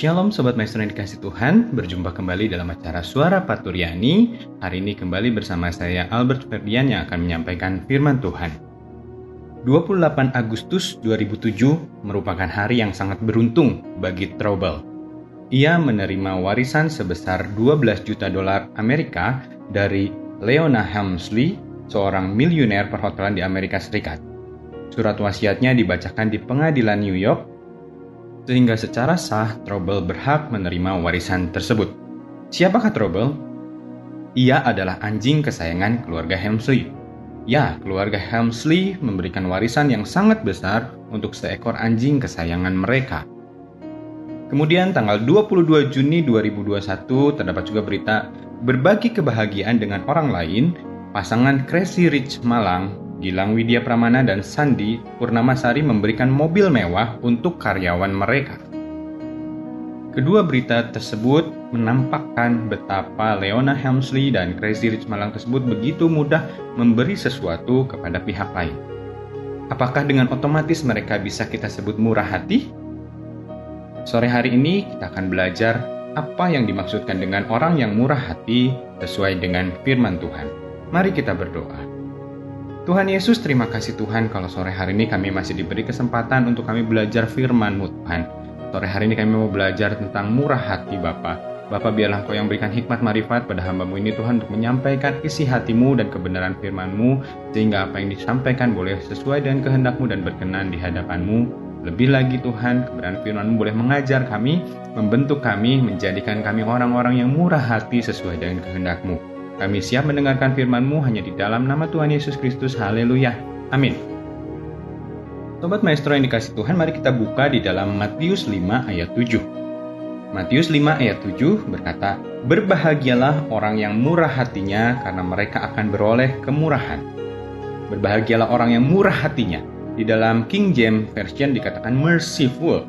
Shalom Sobat Maestro yang dikasih Tuhan, berjumpa kembali dalam acara Suara Paturyani. Hari ini kembali bersama saya Albert Ferdian yang akan menyampaikan firman Tuhan. 28 Agustus 2007 merupakan hari yang sangat beruntung bagi Trouble. Ia menerima warisan sebesar 12 juta dolar Amerika dari Leona Helmsley, seorang miliuner perhotelan di Amerika Serikat. Surat wasiatnya dibacakan di pengadilan New York sehingga secara sah Trouble berhak menerima warisan tersebut. Siapakah Trouble? Ia adalah anjing kesayangan keluarga Helmsley. Ya, keluarga Helmsley memberikan warisan yang sangat besar untuk seekor anjing kesayangan mereka. Kemudian tanggal 22 Juni 2021 terdapat juga berita berbagi kebahagiaan dengan orang lain, pasangan Crazy Rich Malang Gilang Widya Pramana dan Sandi Purnamasari memberikan mobil mewah untuk karyawan mereka. Kedua berita tersebut menampakkan betapa Leona Helmsley dan Crazy Rich Malang tersebut begitu mudah memberi sesuatu kepada pihak lain. Apakah dengan otomatis mereka bisa kita sebut murah hati? Sore hari ini kita akan belajar apa yang dimaksudkan dengan orang yang murah hati sesuai dengan firman Tuhan. Mari kita berdoa. Tuhan Yesus, terima kasih Tuhan kalau sore hari ini kami masih diberi kesempatan untuk kami belajar firman-Mu Tuhan. Sore hari ini kami mau belajar tentang murah hati Bapa. Bapa biarlah Kau yang berikan hikmat marifat pada hambamu ini Tuhan untuk menyampaikan isi hatimu dan kebenaran firman-Mu sehingga apa yang disampaikan boleh sesuai dengan kehendak-Mu dan berkenan di hadapan-Mu. Lebih lagi Tuhan, kebenaran firman-Mu boleh mengajar kami, membentuk kami, menjadikan kami orang-orang yang murah hati sesuai dengan kehendak-Mu. Kami siap mendengarkan firman-Mu hanya di dalam nama Tuhan Yesus Kristus. Haleluya. Amin. Sobat Maestro yang dikasih Tuhan, mari kita buka di dalam Matius 5 ayat 7. Matius 5 ayat 7 berkata, Berbahagialah orang yang murah hatinya karena mereka akan beroleh kemurahan. Berbahagialah orang yang murah hatinya. Di dalam King James Version dikatakan merciful.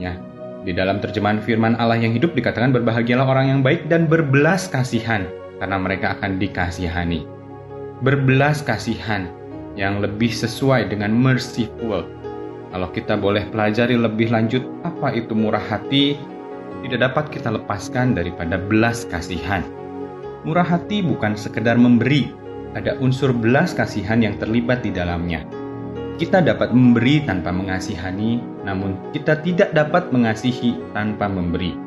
Ya, di dalam terjemahan firman Allah yang hidup dikatakan berbahagialah orang yang baik dan berbelas kasihan karena mereka akan dikasihani. Berbelas kasihan yang lebih sesuai dengan merciful. Kalau kita boleh pelajari lebih lanjut apa itu murah hati, tidak dapat kita lepaskan daripada belas kasihan. Murah hati bukan sekedar memberi, ada unsur belas kasihan yang terlibat di dalamnya. Kita dapat memberi tanpa mengasihani, namun kita tidak dapat mengasihi tanpa memberi.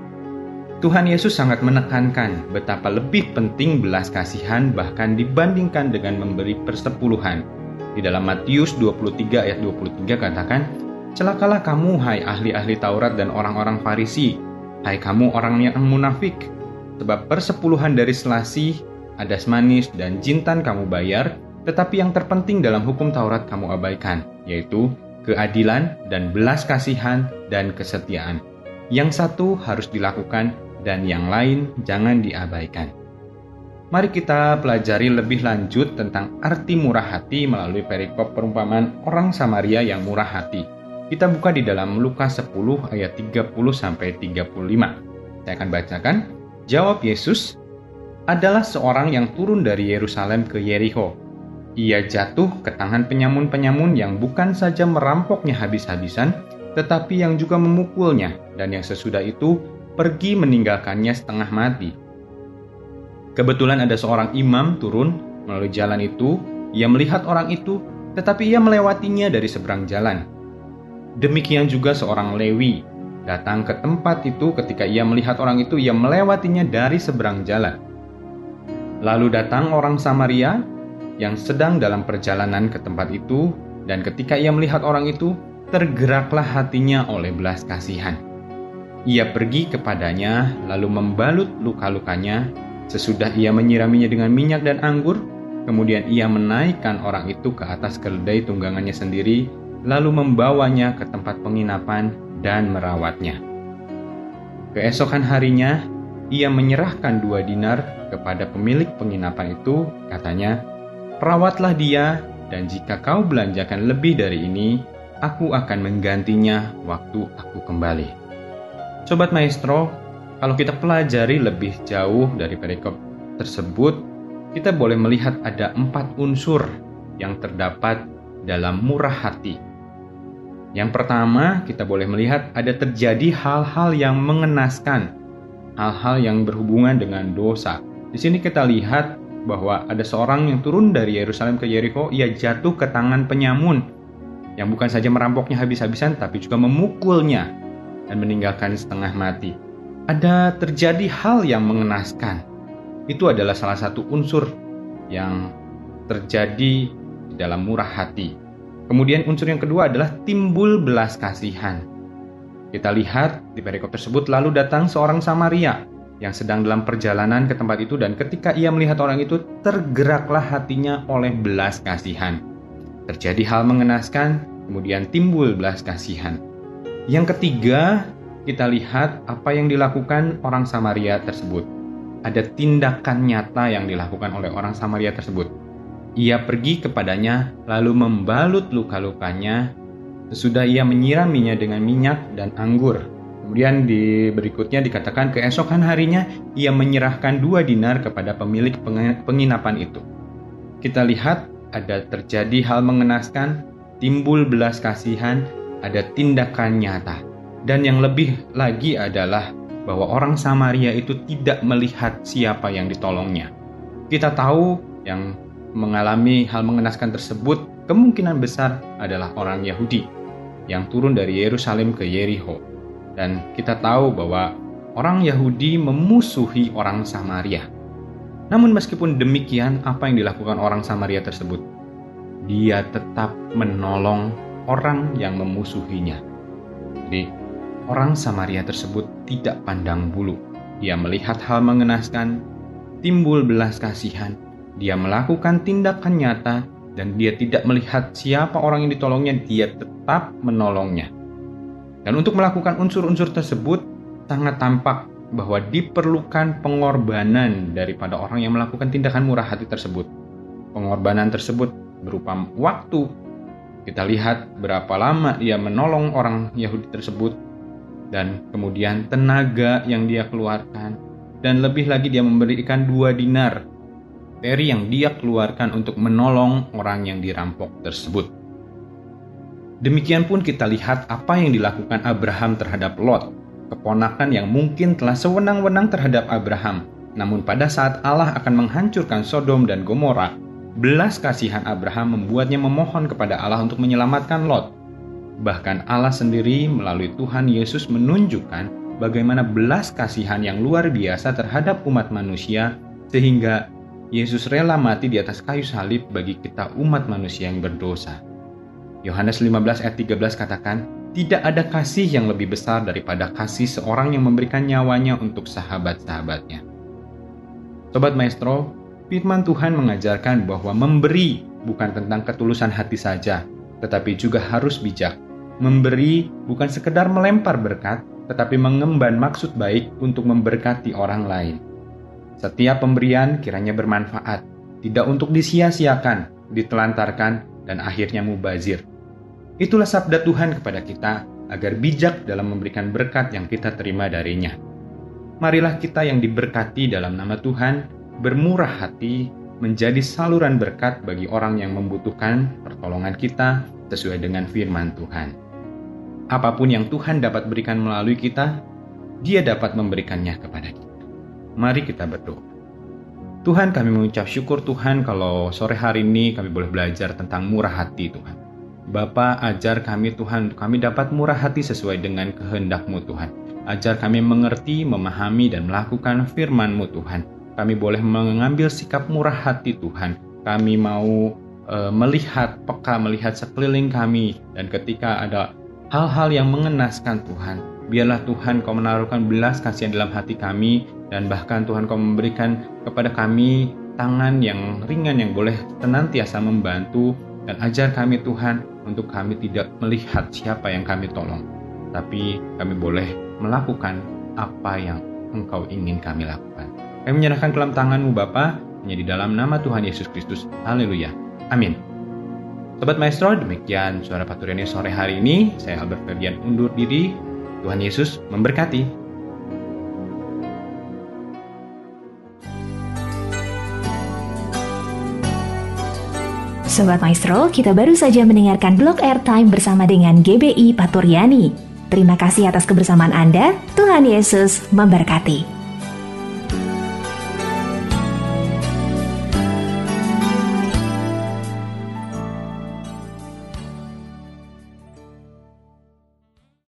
Tuhan Yesus sangat menekankan betapa lebih penting belas kasihan bahkan dibandingkan dengan memberi persepuluhan. Di dalam Matius 23 ayat 23 katakan, Celakalah kamu hai ahli-ahli Taurat dan orang-orang Farisi, hai kamu orang yang munafik, sebab persepuluhan dari selasih, adas manis, dan jintan kamu bayar, tetapi yang terpenting dalam hukum Taurat kamu abaikan, yaitu keadilan dan belas kasihan dan kesetiaan. Yang satu harus dilakukan dan yang lain jangan diabaikan. Mari kita pelajari lebih lanjut tentang arti murah hati melalui perikop perumpamaan orang Samaria yang murah hati. Kita buka di dalam Lukas 10 ayat 30 sampai 35. Saya akan bacakan. Jawab Yesus, adalah seorang yang turun dari Yerusalem ke Yeriko. Ia jatuh ke tangan penyamun-penyamun yang bukan saja merampoknya habis-habisan, tetapi yang juga memukulnya, dan yang sesudah itu pergi meninggalkannya setengah mati. Kebetulan ada seorang imam turun melalui jalan itu, ia melihat orang itu, tetapi ia melewatinya dari seberang jalan. Demikian juga seorang Lewi datang ke tempat itu ketika ia melihat orang itu, ia melewatinya dari seberang jalan. Lalu datang orang Samaria yang sedang dalam perjalanan ke tempat itu, dan ketika ia melihat orang itu, tergeraklah hatinya oleh belas kasihan ia pergi kepadanya, lalu membalut luka-lukanya. Sesudah ia menyiraminya dengan minyak dan anggur, kemudian ia menaikkan orang itu ke atas keledai tunggangannya sendiri, lalu membawanya ke tempat penginapan dan merawatnya. Keesokan harinya, ia menyerahkan dua dinar kepada pemilik penginapan itu, katanya, Perawatlah dia, dan jika kau belanjakan lebih dari ini, aku akan menggantinya waktu aku kembali. Sobat Maestro, kalau kita pelajari lebih jauh dari perikop tersebut, kita boleh melihat ada empat unsur yang terdapat dalam murah hati. Yang pertama, kita boleh melihat ada terjadi hal-hal yang mengenaskan, hal-hal yang berhubungan dengan dosa. Di sini kita lihat bahwa ada seorang yang turun dari Yerusalem ke Yeriko, ia jatuh ke tangan penyamun yang bukan saja merampoknya habis-habisan tapi juga memukulnya dan meninggalkan setengah mati. Ada terjadi hal yang mengenaskan. Itu adalah salah satu unsur yang terjadi dalam murah hati. Kemudian unsur yang kedua adalah timbul belas kasihan. Kita lihat di perikop tersebut lalu datang seorang Samaria yang sedang dalam perjalanan ke tempat itu dan ketika ia melihat orang itu tergeraklah hatinya oleh belas kasihan. Terjadi hal mengenaskan, kemudian timbul belas kasihan. Yang ketiga, kita lihat apa yang dilakukan orang Samaria tersebut. Ada tindakan nyata yang dilakukan oleh orang Samaria tersebut. Ia pergi kepadanya lalu membalut luka-lukanya sesudah ia menyiraminya dengan minyak dan anggur. Kemudian di berikutnya dikatakan keesokan harinya ia menyerahkan dua dinar kepada pemilik penginapan itu. Kita lihat ada terjadi hal mengenaskan, timbul belas kasihan, ada tindakan nyata. Dan yang lebih lagi adalah bahwa orang Samaria itu tidak melihat siapa yang ditolongnya. Kita tahu yang mengalami hal mengenaskan tersebut kemungkinan besar adalah orang Yahudi yang turun dari Yerusalem ke Yeriho. Dan kita tahu bahwa orang Yahudi memusuhi orang Samaria. Namun meskipun demikian, apa yang dilakukan orang Samaria tersebut? Dia tetap menolong orang yang memusuhinya. Jadi, orang Samaria tersebut tidak pandang bulu. Dia melihat hal mengenaskan, timbul belas kasihan, dia melakukan tindakan nyata dan dia tidak melihat siapa orang yang ditolongnya, dia tetap menolongnya. Dan untuk melakukan unsur-unsur tersebut, sangat tampak bahwa diperlukan pengorbanan daripada orang yang melakukan tindakan murah hati tersebut. Pengorbanan tersebut berupa waktu. Kita lihat berapa lama dia menolong orang Yahudi tersebut, dan kemudian tenaga yang dia keluarkan, dan lebih lagi dia memberikan dua dinar materi yang dia keluarkan untuk menolong orang yang dirampok tersebut. Demikian pun kita lihat apa yang dilakukan Abraham terhadap Lot, keponakan yang mungkin telah sewenang-wenang terhadap Abraham. Namun pada saat Allah akan menghancurkan Sodom dan Gomora, belas kasihan Abraham membuatnya memohon kepada Allah untuk menyelamatkan Lot. Bahkan Allah sendiri melalui Tuhan Yesus menunjukkan bagaimana belas kasihan yang luar biasa terhadap umat manusia sehingga Yesus rela mati di atas kayu salib bagi kita umat manusia yang berdosa. Yohanes 15 ayat 13 katakan, tidak ada kasih yang lebih besar daripada kasih seorang yang memberikan nyawanya untuk sahabat-sahabatnya. Sobat Maestro, firman Tuhan mengajarkan bahwa memberi bukan tentang ketulusan hati saja, tetapi juga harus bijak. Memberi bukan sekedar melempar berkat, tetapi mengemban maksud baik untuk memberkati orang lain. Setiap pemberian kiranya bermanfaat, tidak untuk disia-siakan, ditelantarkan, dan akhirnya mubazir. Itulah sabda Tuhan kepada kita agar bijak dalam memberikan berkat yang kita terima darinya. Marilah kita yang diberkati dalam nama Tuhan bermurah hati menjadi saluran berkat bagi orang yang membutuhkan pertolongan kita sesuai dengan firman Tuhan. Apa pun yang Tuhan dapat berikan melalui kita, Dia dapat memberikannya kepada kita. Mari kita berdoa. Tuhan kami mengucap syukur Tuhan kalau sore hari ini kami boleh belajar tentang murah hati Tuhan. Bapa ajar kami Tuhan, kami dapat murah hati sesuai dengan kehendak-Mu Tuhan. Ajar kami mengerti, memahami, dan melakukan firman-Mu Tuhan. Kami boleh mengambil sikap murah hati Tuhan. Kami mau e, melihat, peka melihat sekeliling kami. Dan ketika ada hal-hal yang mengenaskan Tuhan, biarlah Tuhan kau menaruhkan belas kasihan dalam hati kami dan bahkan Tuhan kau memberikan kepada kami tangan yang ringan yang boleh senantiasa membantu dan ajar kami Tuhan untuk kami tidak melihat siapa yang kami tolong tapi kami boleh melakukan apa yang Engkau ingin kami lakukan. Kami menyerahkan dalam tanganmu Bapa, hanya di dalam nama Tuhan Yesus Kristus. Haleluya. Amin. Sobat Maestro, demikian suara Paturiani sore hari ini. Saya Albert Ferdian undur diri. Tuhan Yesus memberkati. Sobat Maestro, kita baru saja mendengarkan blog airtime bersama dengan GBI Paturyani. Terima kasih atas kebersamaan Anda. Tuhan Yesus memberkati.